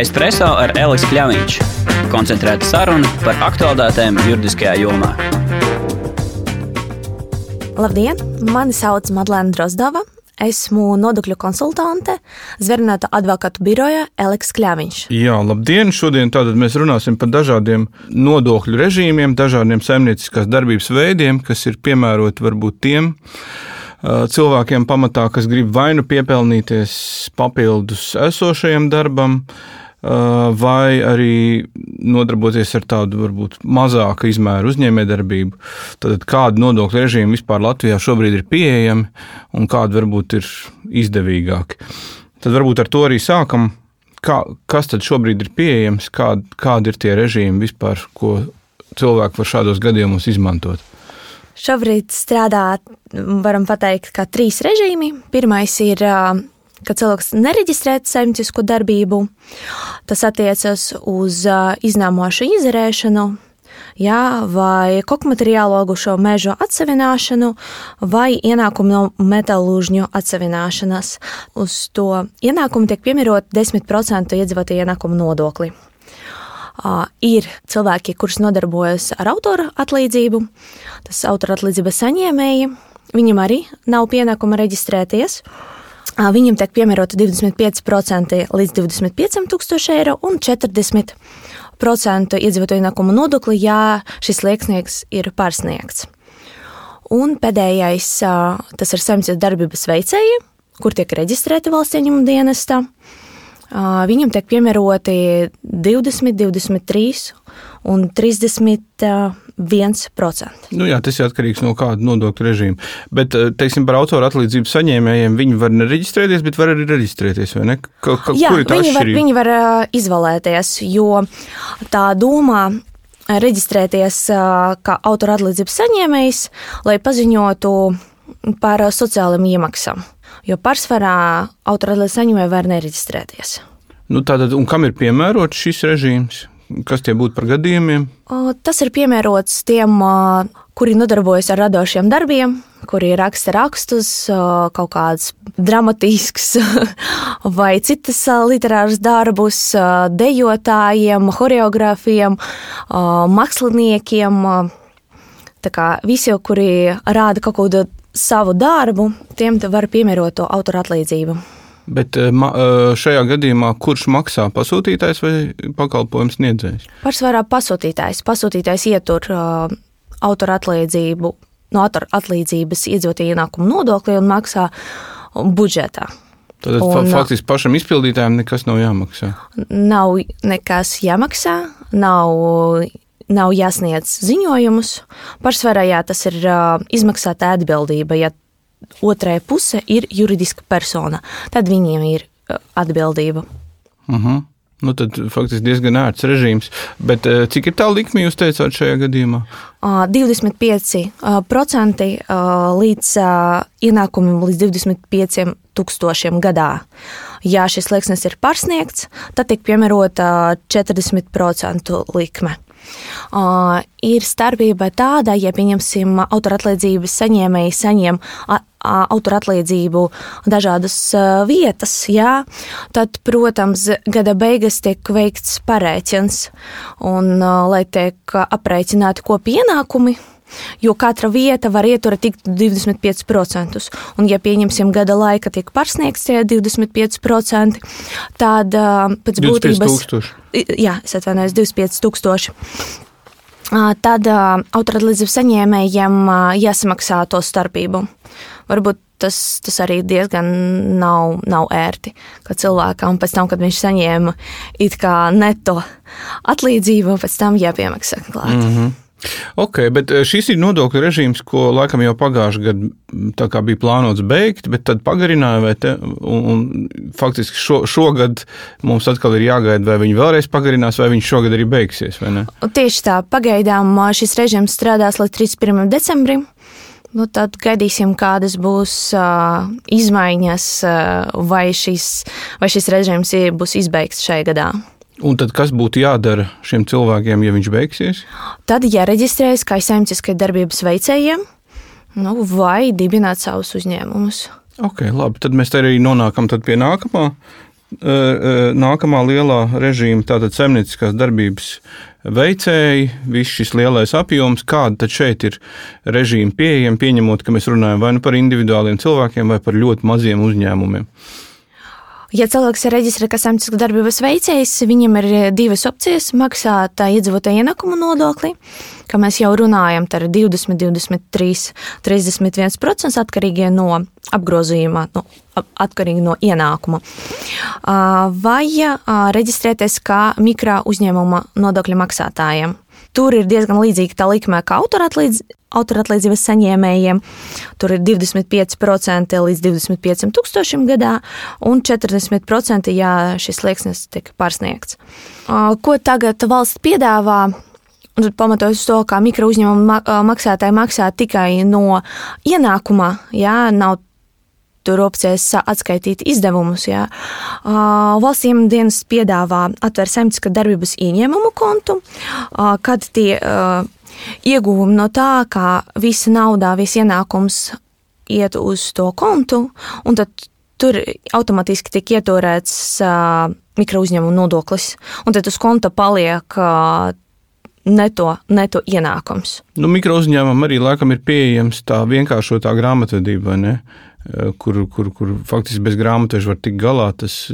Espreso ar Elisu Kļāviņš. Koncentrēta saruna par aktuālitātēm juridiskajā jomā. Labdien! Mani sauc Madlēna Drozdova. Esmu nodokļu konsultante Zvērnāta advokātu biroja Eliks Kļāviņš. Jā, labdien! Šodien tātad mēs runāsim par dažādiem nodokļu režīmiem, dažādiem saimnieciskās darbības veidiem, kas ir piemēroti varbūt tiem cilvēkiem pamatā, kas grib vai nu piepelnīties papildus esošajam darbam, vai arī nodarboties ar tādu varbūt mazāku izmēru uzņēmējdarbību. Tad kādi nodokļu režīmi vispār Latvijā šobrīd ir pieejami un kādi varbūt ir izdevīgāki. Tad varbūt ar to arī sākam. Kā, kas tad šobrīd ir pieejams, kādi, kādi ir tie režīmi vispār, ko cilvēki var šādos gadījumos izmantot? Šobrīd strādā, varam teikt, kā trīs režīmi. Pirmais ir ka cilvēks nereģistrē saimniecisko darbību. Tas attiecas uz iznāmošu izerēšanu, jā, vai koku materiālu augušo mežu atsevināšanu, vai ienākumu no metālūžņu atsevināšanas. Uz to ienākumu tiek piemērot 10% iedzīvotāju ienākumu nodokli. Uh, ir cilvēki, kurus nodarbojas ar autora atlīdzību, tas autora atlīdzības saņēmēji. Viņam arī nav pienākuma reģistrēties. Uh, Viņam tiek piemērota 25% līdz 25,000 eiro un 40% iedzīvotāju ienākumu nodokli, ja šis slieksnis ir pārsniegts. Un pēdējais, tas ir saimniecības darbības veicēji, kur tiek reģistrēti valsts ieņēmuma dienestā. Viņam tiek piemēroti 20, 23 un 31%. Nu jā, tas ir atkarīgs no kāda nodokļu režīma. Bet, teiksim, par autora atlīdzību saņēmējiem viņi var nereģistrēties, bet var arī reģistrēties. Ne? Ka, ka, jā, viņi var, viņi var izvēlēties, jo tā domā reģistrēties kā autora atlīdzības saņēmējs, lai paziņotu par sociālajiem iemaksām. Jo pārsvarā autora atlīdzības saņēmēji var nereģistrēties. Nu, tātad, un kam ir piemērots šis režīms? Kas tie būtu par gadījumiem? Tas ir piemērots tiem, kuri nodarbojas ar radošiem darbiem, kuri raksta rakstus, kaut kādus dramatiskus vai citas literārus darbus, dejotājiem, choreogrāfiem, māksliniekiem. Tā kā visi, kuri rāda kaut kādu savu darbu, tiem var piemērot to autora atlīdzību. Bet eh, eh, šajā gadījumā kurš maksā pasūtītājs vai pakalpojums sniedzējs? Pārsvarā pasūtītājs. Pasūtītājs ietur uh, autora atlīdzību, no autora atlīdzības iedzīvotāju ienākumu nodokli un maksā budžetā. Tad un, faktiski pašam izpildītājam nekas nav jāmaksā. Nav nekas jāmaksā, nav, nav jāsniedz ziņojumus. Pārsvarā jā, tas ir uh, izmaksāta atbildība. Ja otrai puse ir juridiska persona. Tad viņiem ir uh, atbildība. Uh mhm. -huh. Nu, tad faktiski diezgan ērts režīms. Bet uh, cik ir tā likme, jūs teicāt, šajā gadījumā? 25% uh, līdz ienākumiem līdz 25 tūkstošiem gadā. Ja šis slieksnis ir pārsniegts, tad tiek piemērota 40% likme. Uh, ir starpība tāda, ja, pieņemsim, autoratlīdzības saņēmēji saņem autoratlīdzību dažādas vietas, jā, tad, protams, gada beigas tiek veikts parēķins, un lai tiek aprēķināti kopienākumi, jo katra vieta var ieturēt tik 25%. Un, ja pieņemsim gada laika tiek pārsniegts tie 25%, tad pēc būtības. Jā, es atvainojos, 25 tūkstoši. Tad autoratlīdzības saņēmējiem jāsamaksā to starpību. Varbūt tas, tas arī diezgan nav, nav ērti. Ka cilvēkam pēc tam, kad viņš saņēma it kā neto atlīdzību, pēc tam jāpiemaksā klāt. Mm -hmm. Ok, bet eh, šis ir nodokļu režīms, ko laikam jau pagājušajā gadā bija plānots beigt, bet tad pagarināja. Te, un, un faktiski šo, šogad mums atkal ir jāgaida, vai viņi vēlreiz pagarinās, vai viņš šogad arī beigsies. Tieši tā, pagaidām šis režīms strādās līdz 31. decembrim. Nu, tad gaidīsim, kādas būs uh, izmaiņas, uh, vai, šis, vai šis režīms būs izbeigts šajā gadā. Un tad kas būtu jādara šiem cilvēkiem, ja viņš beigsies? Tad jāreģistrējas kā saimnieciskai darbības veicējiem, nu, vai dibināt savus uzņēmumus. Ok, labi. Tad mēs arī nonākam pie nākamā nākamā lielā režīma, tātad zemnieciskās darbības veicēji, viss šis lielais apjoms, kāda tad šeit ir režīma pieejama, pieņemot, ka mēs runājam vai nu par individuāliem cilvēkiem, vai par ļoti maziem uzņēmumiem. Ja cilvēks ir reģistrēts kā saimnieciskās darbības veicējs, viņam ir divas opcijas - maksāt iedzīvotāju ienākumu nodokli, kā mēs jau runājam, tā ir 20, 23, 31% atkarīgi no apgrozījuma, no, atkarīgi no ienākuma. Vai reģistrēties kā mikro uzņēmuma nodokļu maksātājiem. Tur ir diezgan līdzīga tā likme kā autoratlīdzības saņēmējiem. Tur ir 25% līdz 25 tūkstošiem gadā un 40% ja šis slieksnis tiek pārsniegts. Ko tagad valsts piedāvā? Pamatojas uz to, ka mikro uzņēmuma maksātāji maksā tikai no ienākuma, jā, nav tur opcijas atskaitīt izdevumus. Jā. Valsts ieņēmuma dienas piedāvā atvērt saimnieciskā darbības ieņēmumu kontu, kad tie ieguvumi no tā, ka visa nauda, viss ienākums iet uz to kontu, un tad tur automātiski tiek ieturēts mikro uzņēmuma nodoklis, un tad uz konta paliek neto, neto ienākums. Nu, mikro uzņēmumam arī laikam ir pieejams tā vienkāršotā grāmatvedība, vai ne? Kur, kur, kur faktiski bez grāmatveža var tikt galā, tas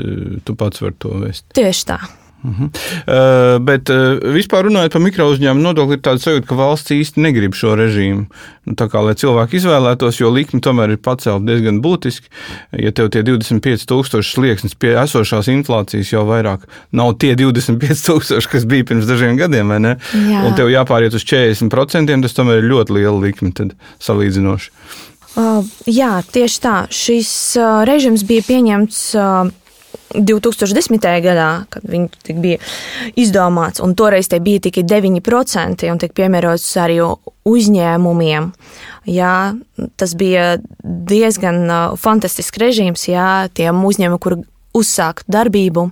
tu pats vari to vest. Tieši tā. Uh -huh. uh, bet uh, vispār runājot par mikro uzņēmumu nodokli, ir tāds sajūta, ka valsts īsti negrib šo režīmu. Nu, tā kā lai cilvēki izvēlētos, jo likme tomēr ir pacelt diezgan būtiski. Ja tev tie 25,000 slieksnis pie esošās inflācijas jau vairāk nav tie 25,000, kas bija pirms dažiem gadiem, vai ne? Jā. Un tev jāpāriet uz 40%, tas tomēr ir ļoti liela likme salīdzinoši. Uh, jā, tieši tā. Šis uh, režīms bija pieņemts. Uh, 2010. gadā, kad viņš bija izdomāts, un toreiz tie bija tikai 9% un tika piemērots arī uzņēmumiem. Jā, tas bija diezgan uh, fantastisks režīms, jā, tiem uzņēmumiem, kur uzsākt darbību.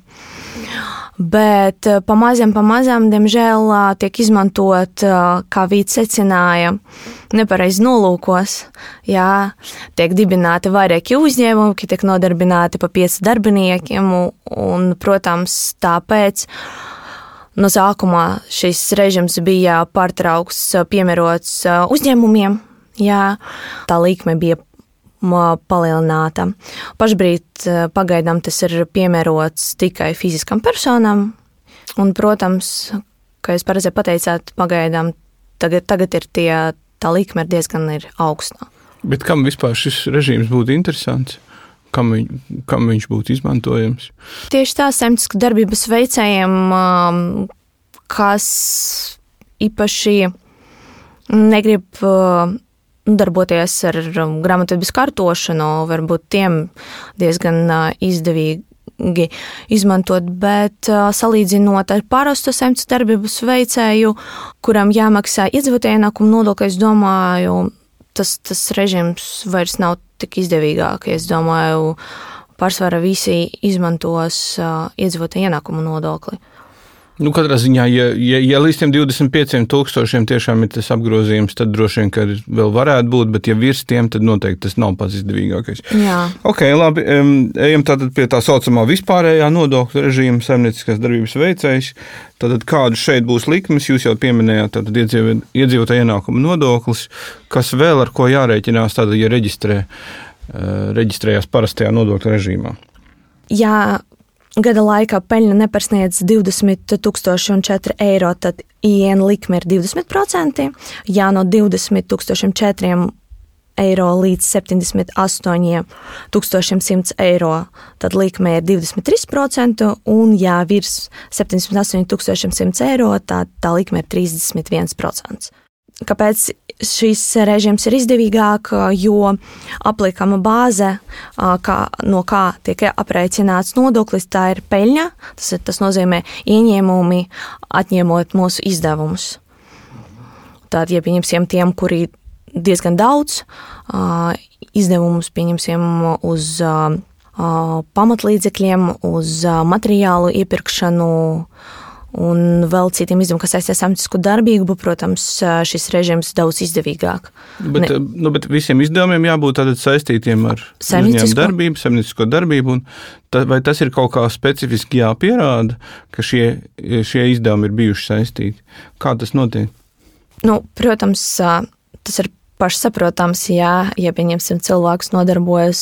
Bet uh, pamazām, pamazām, diemžēl, uh, tiek izmantot, kā Vīts secināja, nepareizi nolūkos. Jā, tiek dibināti vairāki uzņēmumi, ki tiek nodarbināti pa pieci darbiniekiem, un, protams, tāpēc no sākumā šis režims bija pārtraukts, piemērots uzņēmumiem. Jā, tā likme bija palielināta. Pašbrīd pagaidām tas ir piemērots tikai fiziskam personam, un, protams, kā jūs pareizi pateicāt, pagaidām tagad, tagad ir tie tā likme ir diezgan ir augsta. Bet kam vispār šis režīms būtu interesants? Kam, viņ, kam viņš būtu izmantojams? Tieši tā, semtisku darbības veicējiem, um, kas īpaši negrib uh, darboties ar um, grāmatvedības kartošanu, varbūt tiem diezgan uh, izdevīgi izmantot, bet salīdzinot ar parastu semts darbības veicēju, kuram jāmaksā iedzīvotāju ienākumu nodokļu, es domāju, tas, tas režims vairs nav tik izdevīgāk. Es domāju, pārsvarā visi izmantos iedzīvotāju ienākumu nodokli. Nu, katrā ziņā, ja, ja, ja līdz 25,000 tiešām ir tas apgrozījums, tad droši vien vēl varētu būt, bet ja virs tiem, tad noteikti tas nav pats izdevīgākais. Jā. Ok, labi. Ejam tātad pie tā saucamā vispārējā nodokļu režīma, saimnieciskās darbības veicējs. Tātad kādu šeit būs likmes, jūs jau pieminējāt, tātad iedzīvotāja ienākuma nodoklis, kas vēl ar ko jārēķinās, tātad, ja reģistrē, uh, reģistrējās parastajā nodokļu režīmā. Jā, gada laikā peļņa nepārsniedz 20,004 eiro, tad IN likme ir 20%. Ja no 20,004 eiro līdz 78,100 eiro, tad likme ir 23%, un ja virs 78,100 eiro, tad tā likme ir 31%. Kāpēc šis režīms ir izdevīgāk, jo aplikama bāze, kā, no kā tiek aprēķināts nodoklis, tā ir peļņa. Tas, ir, tas nozīmē ieņēmumi, atņemot mūsu izdevumus. Tātad, ja pieņemsim tiem, kuri diezgan daudz izdevumus pieņemsim uz pamatlīdzekļiem, uz materiālu iepirkšanu, un vēl citiem izdevumiem, kas saistās ar saimniecisku darbību, protams, šis režīms daudz izdevīgāk. Bet, ne. nu, bet visiem izdevumiem jābūt saistītiem ar saimniecisko darbību, saimniecisko darbību. Ta, vai tas ir kaut kā specifiski jāpierāda, ka šie, šie izdevumi ir bijuši saistīti? Kā tas notiek? Nu, protams, tas ir pašsaprotams, ja, ja pieņemsim, cilvēks nodarbojas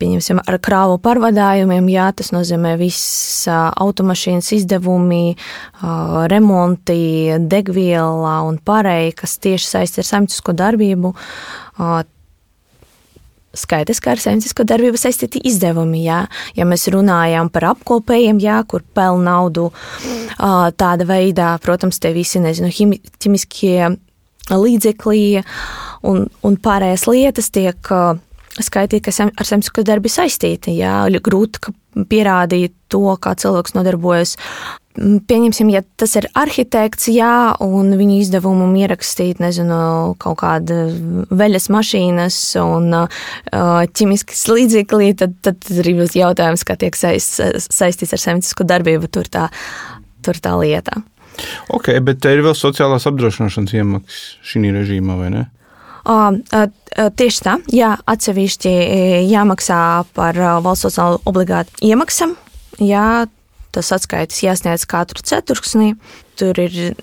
pieņemsim, ar krāvu pārvadājumiem, jā, tas nozīmē viss automašīnas izdevumi, remonti, degviela un pārējie, kas tieši saistīti ar saimniecisko darbību. Skaidrs, ka ar saimniecisko darbību saistīti izdevumi. Jā. Ja mēs runājam par apkopējiem, jā, kur pelna naudu tāda veidā, protams, tie visi nezinu, ķimiskie līdzekļi un, un pārējās lietas tiek skaitīti, kas ar saimniecisko darbu saistīti. Jā, grūti pierādīt to, kā cilvēks nodarbojas. Pieņemsim, ja tas ir arhitekts, jā, un viņa izdevumu ierakstīt, nezinu, kaut kāda veļas mašīnas un ķimiskas līdzekļi, tad, tad ir jautājums, kā tiek saist, saistīts ar saimniecisko darbību, tur tā, tur tā lieta. Ok, bet te ir vēl sociālās apdrošināšanas iemaksas šī režīmā, vai ne? Uh, uh, tieši tā, jā, atsevišķi jāmaksā par valsts sociālo obligātu iemaksam. Jā, tas atskaites jāsniedz katru ceturksnī. Tur ir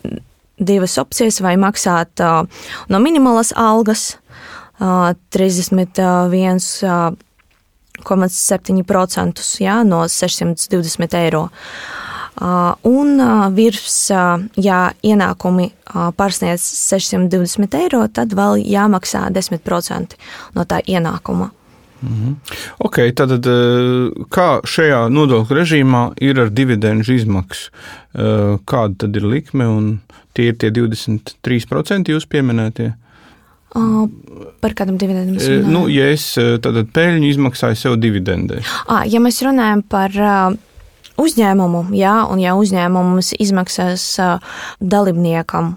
divas opcijas, vai maksāt uh, no minimālas algas uh, 31. Uh, 0,7% jā, no 620 eiro. Un virs, ja ienākumi pārsniedz 620 eiro, tad vēl jāmaksā 10% no tā ienākuma. Mhm. Okay, tātad, kā šajā nodokļu režīmā ir ar dividendžu izmaksu? Kāda tad ir likme un tie ir tie 23% jūs pieminētie? Par kādam dividendam? Nu, ja es tātad peļņu izmaksāju sev dividendē. Ja mēs runājam par uzņēmumu, jā, un ja uzņēmums izmaksās dalībniekam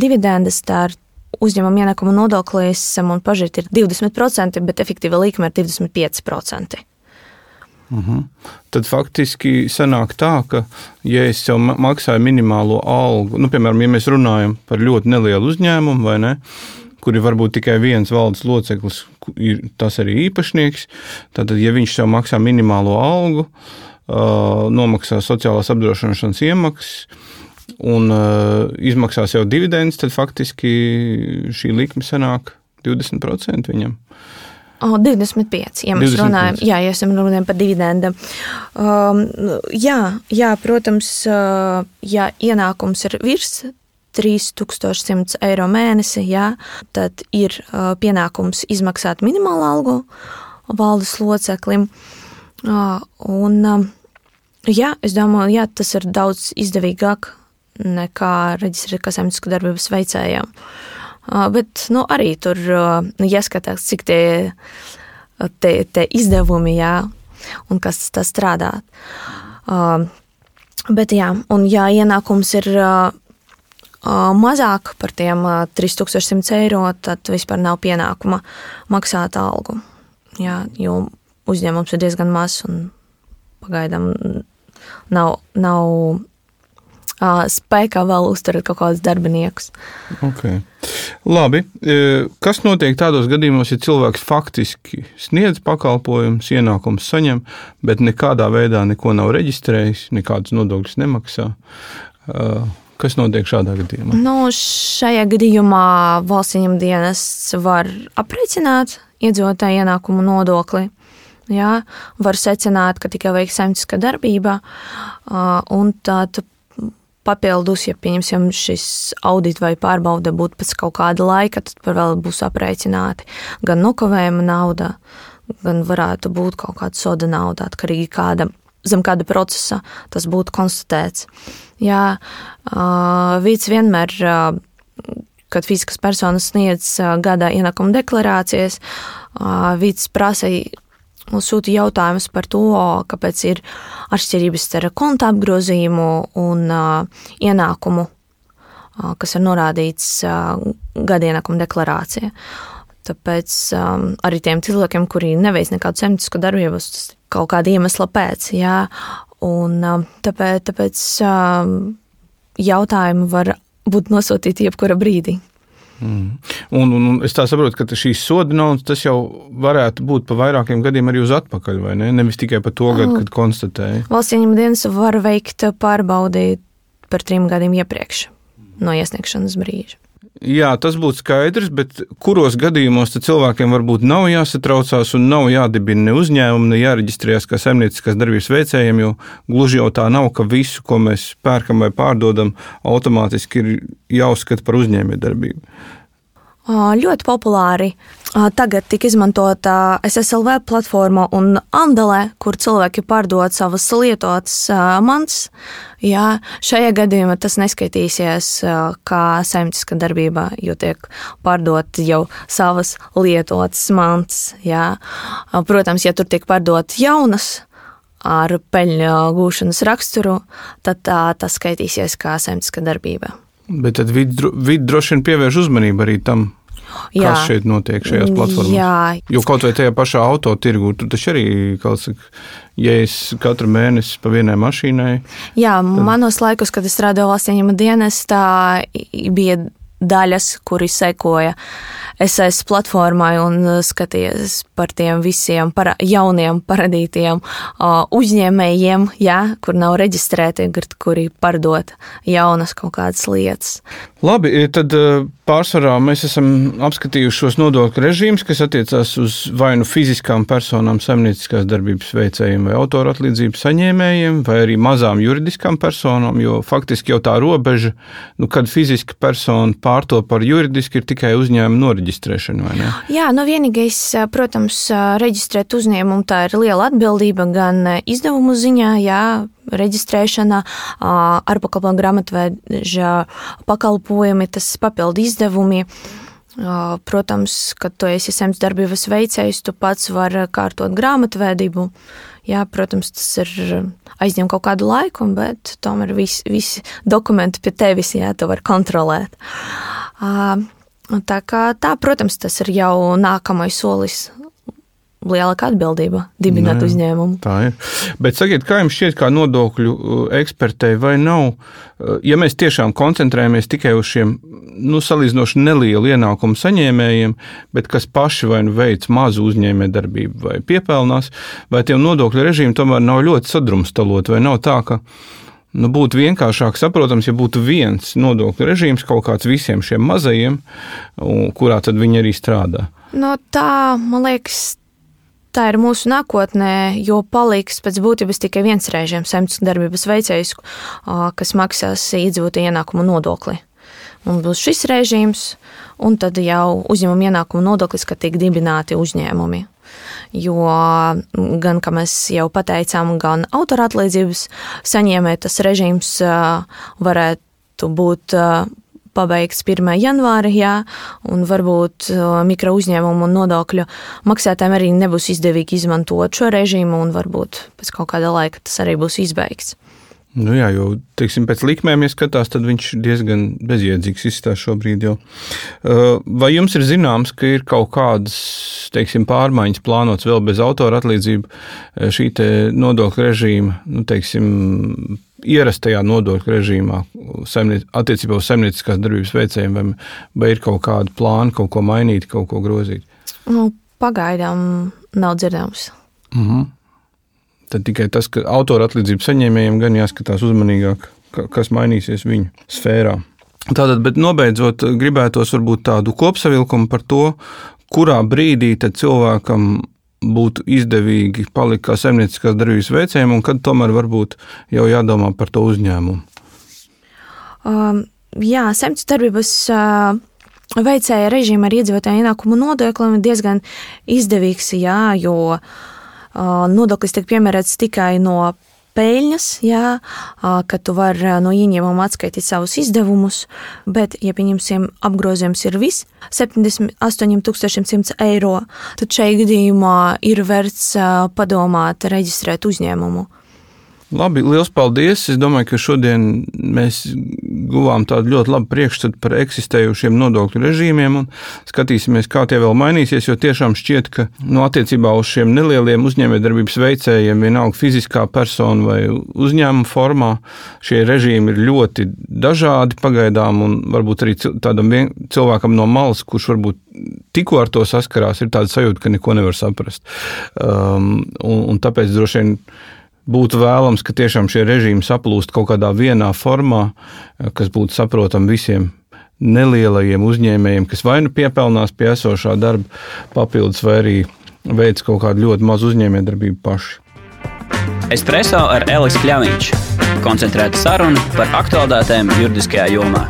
dividendes, tad uzņēmuma ienākuma nodoklis man pašai ir 20%, bet efektīva likme ir 25%. Uh -huh. Tad faktiski sanāk tā, ka, ja es jau maksāju minimālo algu, nu, piemēram, ja mēs runājam par ļoti nelielu uzņēmumu, vai ne, kur ir varbūt tikai viens valdes loceklis, ir tas arī īpašnieks, tad, ja viņš jau maksā minimālo algu, Uh, nomaksā sociālās apdrošināšanas iemaksas un uh, izmaksās jau dividendus, tad faktiski šī likme sanāk 20% viņam. Oh, 25, ja mēs 25. runājam, jā, ja esam runājam par dividendiem. Um, jā, jā, protams, uh, ja ienākums ir virs 3100 eiro mēnesi, jā, tad ir uh, pienākums izmaksāt minimālu algu valdes loceklim. Uh, un, uh, Jā, es domāju, jā, tas ir daudz izdevīgāk nekā reģistrēt kā saimniecisku darbības veicējām. Bet nu, arī tur nu, jāskatās, cik tie, tie, tie izdevumi jā, un kas tas strādā. Bet jā, un ja ienākums ir mazāk par tiem 3100 eiro, tad vispār nav pienākuma maksāt algu. Jā, jo uzņēmums ir diezgan mazs un pagaidām nav, nav uh, spēkā vēl uzturēt kaut kādus darbiniekus. Okay. Labi. Kas notiek tādos gadījumos, ja cilvēks faktiski sniedz pakalpojumus, ienākumus saņem, bet nekādā veidā neko nav reģistrējis, nekādus nodokļus nemaksā? Kas notiek šādā gadījumā? Nu, šajā gadījumā valsts ieņem dienests var aprēķināt iedzīvotāju ienākumu nodokli Jā, var secināt, ka tikai veiks saimnieciska darbība, un tad papildus, ja pieņemsim šis audits vai pārbaude būtu pēc kaut kāda laika, tad vēl būs aprēķināti gan nokavējuma nauda, gan varētu būt kaut kāda soda nauda, atkarīgi kāda. Zem kāda procesa tas būtu konstatēts. Jā, vīds vienmēr, kad fiziskas personas sniedz gada ienākuma deklarācijas, vīds prasīja Mums sūta jautājums par to, kāpēc ir atšķirības starp konta apgrozījumu un uh, ienākumu, uh, kas ir norādīts uh, gada ienākuma deklarācijā. Tāpēc um, arī tiem cilvēkiem, kuri neveic nekādu semtisku darbību, tas kaut kāda iemesla pēc, jā, Un, tāpēc tāpēc jautājumi var būt nosūtīti jebkurā brīdī. Mm. Un, un, un es tā saprotu, ka šīs soda naudas tas jau varētu būt pa vairākiem gadiem arī uz atpakaļ, vai ne? Nevis tikai par to gadu, kad konstatēja. Valsts ieņem dienas var veikt pārbaudi par trim gadiem iepriekš no iesniegšanas brīža. Jā, tas būtu skaidrs, bet kuros gadījumos cilvēkiem varbūt nav jāsatraucās un nav jādibina ne uzņēmumi, ne jāreģistrējas kā saimnieciskās darbības veicējiem, jo gluži jau tā nav, ka visu, ko mēs pērkam vai pārdodam, automātiski ir jāuzskata par uzņēmējdarbību. Ļoti populāri tagad tika izmantota SSLV platforma un Andelē, kur cilvēki pārdod savas lietotas mans. Jā, šajā gadījumā tas neskaitīsies kā saimnieciska darbība, jo tiek pārdot jau savas lietotas mans. Jā. Protams, ja tur tiek pārdot jaunas, ar peļņu gūšanas raksturu, tad tā, tas skaitīsies kā saimnieciska darbība. Bet tad vidi vid droši vien pievērš uzmanību arī tam, Jā. kas šeit notiek šajās platformās. Jā. Jo kaut vai tajā pašā auto tirgu, tur taču arī kaut kas, ja es katru mēnesi pa vienai mašīnai. Jā, tad... manos laikos, kad es strādāju valsts ieņēmuma dienestā, bija daļas, kuri sekoja SS platformai un skaties par tiem visiem para, jauniem paradītiem uh, uzņēmējiem, jā, kur nav reģistrēti, kuri pārdod jaunas kaut kādas lietas. Labi, tad pārsvarā mēs esam apskatījuši šos nodokļu režīmus, kas attiecās uz vai nu fiziskām personām, saimnieciskās darbības veicējiem vai autora atlīdzības saņēmējiem, vai arī mazām juridiskām personām, jo faktiski jau tā robeža, nu, kad fiziska persona pārto par juridiski, ir tikai uzņēmuma noreģistrēšana, vai ne? Jā, nu vienīgais, protams, reģistrēt uzņēmumu tā ir liela atbildība gan izdevumu ziņā, jā, reģistrēšana, ārpakalpojumu grāmatveža pakalpojumi, tas papildu izdevumi. Protams, kad tu esi zemes darbības veicējs, tu pats vari kārtot grāmatvedību. Jā, protams, tas ir aizņem kaut kādu laiku, bet tomēr visi, visi dokumenti pie tevis, jā, tu vari kontrolēt. Tā kā tā, protams, tas ir jau nākamais solis lielāka atbildība dibināt Nē, uzņēmumu. Tā ir. Bet sakiet, kā jums šķiet, kā nodokļu ekspertei, vai nav, ja mēs tiešām koncentrējamies tikai uz šiem nu, salīdzinoši nelielu ienākumu saņēmējiem, bet kas paši vai nu veic mazu uzņēmē darbību vai piepelnās, vai tie nodokļu režīmi tomēr nav ļoti sadrumstalot, vai nav tā, ka nu, būtu vienkāršāk saprotams, ja būtu viens nodokļu režīms kaut kāds visiem šiem mazajiem, kurā tad viņi arī strādā. No tā, man liekas, tā ir mūsu nākotnē, jo paliks pēc būtības tikai viens režīms, saimniecības darbības veicējs, kas maksās iedzīvotāju ienākumu nodokli. Un būs šis režīms, un tad jau uzņēmuma ienākuma nodoklis, kad tiek dibināti uzņēmumi. Jo gan, kā mēs jau pateicām, gan autora atlīdzības saņēmē tas režīms varētu būt pabeigts 1. janvāri, jā, un varbūt mikro uzņēmumu un nodokļu maksātājiem arī nebūs izdevīgi izmantot šo režīmu, un varbūt pēc kaut kāda laika tas arī būs izbeigts. Nu jā, jo teiksim, pēc likmēm, ja skatās, tad viņš diezgan bezjēdzīgs izstāsta šobrīd. Jau. Vai jums ir zināms, ka ir kaut kādas teiksim, pārmaiņas plānotas vēl bez autora atlīdzību šī nodokļu režīma, nu, teiksim, ierastajā nodokļu režīmā, attiecībā uz saimnieciskās darbības veicējiem, vai, vai ir kaut kāda plāna, kaut ko mainīt, kaut ko grozīt? Nu, pagaidām nav dzirdams. Mm -hmm. Tad tikai tas, ka autora atlīdzību saņēmējiem gan jāskatās uzmanīgāk, kas mainīsies viņu sfērā. Tātad, bet nobeidzot, gribētos varbūt tādu kopsavilkumu par to, kurā brīdī cilvēkam būtu izdevīgi palikt kā saimnieciskās darbības veicējiem, un kad tomēr varbūt jau jādomā par to uzņēmumu? Um, jā, saimnieciskās darbības. Uh... Veicēja režīma ar iedzīvotāju ienākumu nodokli ir diezgan izdevīgs, jā, jo uh, nodoklis tiek piemērots tikai no peļņas, jā, ka tu vari no ieņēmuma atskaitīt savus izdevumus, bet, ja pieņemsim, apgrozījums ir viss 78,100 eiro, tad šajā gadījumā ir vērts padomāt, reģistrēt uzņēmumu. Labi, liels paldies. Es domāju, ka šodien mēs guvām tādu ļoti labu priekšstatu par eksistējušiem nodokļu režīmiem un skatīsimies, kā tie vēl mainīsies. Jo tiešām šķiet, ka no nu, attiecībā uz šiem nelieliem uzņēmējdarbības veicējiem, vienalga fiziskā persona vai uzņēmuma formā, šie režīmi ir ļoti dažādi pagaidām un varbūt arī tādam cilvēkam no malas, kurš varbūt tikko ar to saskarās, ir tāda sajūta, ka neko nevar saprast. Um, un, un tāpēc droši vien būtu vēlams, ka tiešām šie režīmi saplūst kaut kādā vienā formā, kas būtu saprotama visiem nelielajiem uzņēmējiem, kas vai nu piepelnās pie esošā darba papildus, vai arī veids kaut kādu ļoti mazu uzņēmējdarbību paši. Espreso ar Elisu Kļāviņš. Koncentrēta saruna par aktuālitātēm juridiskajā jomā.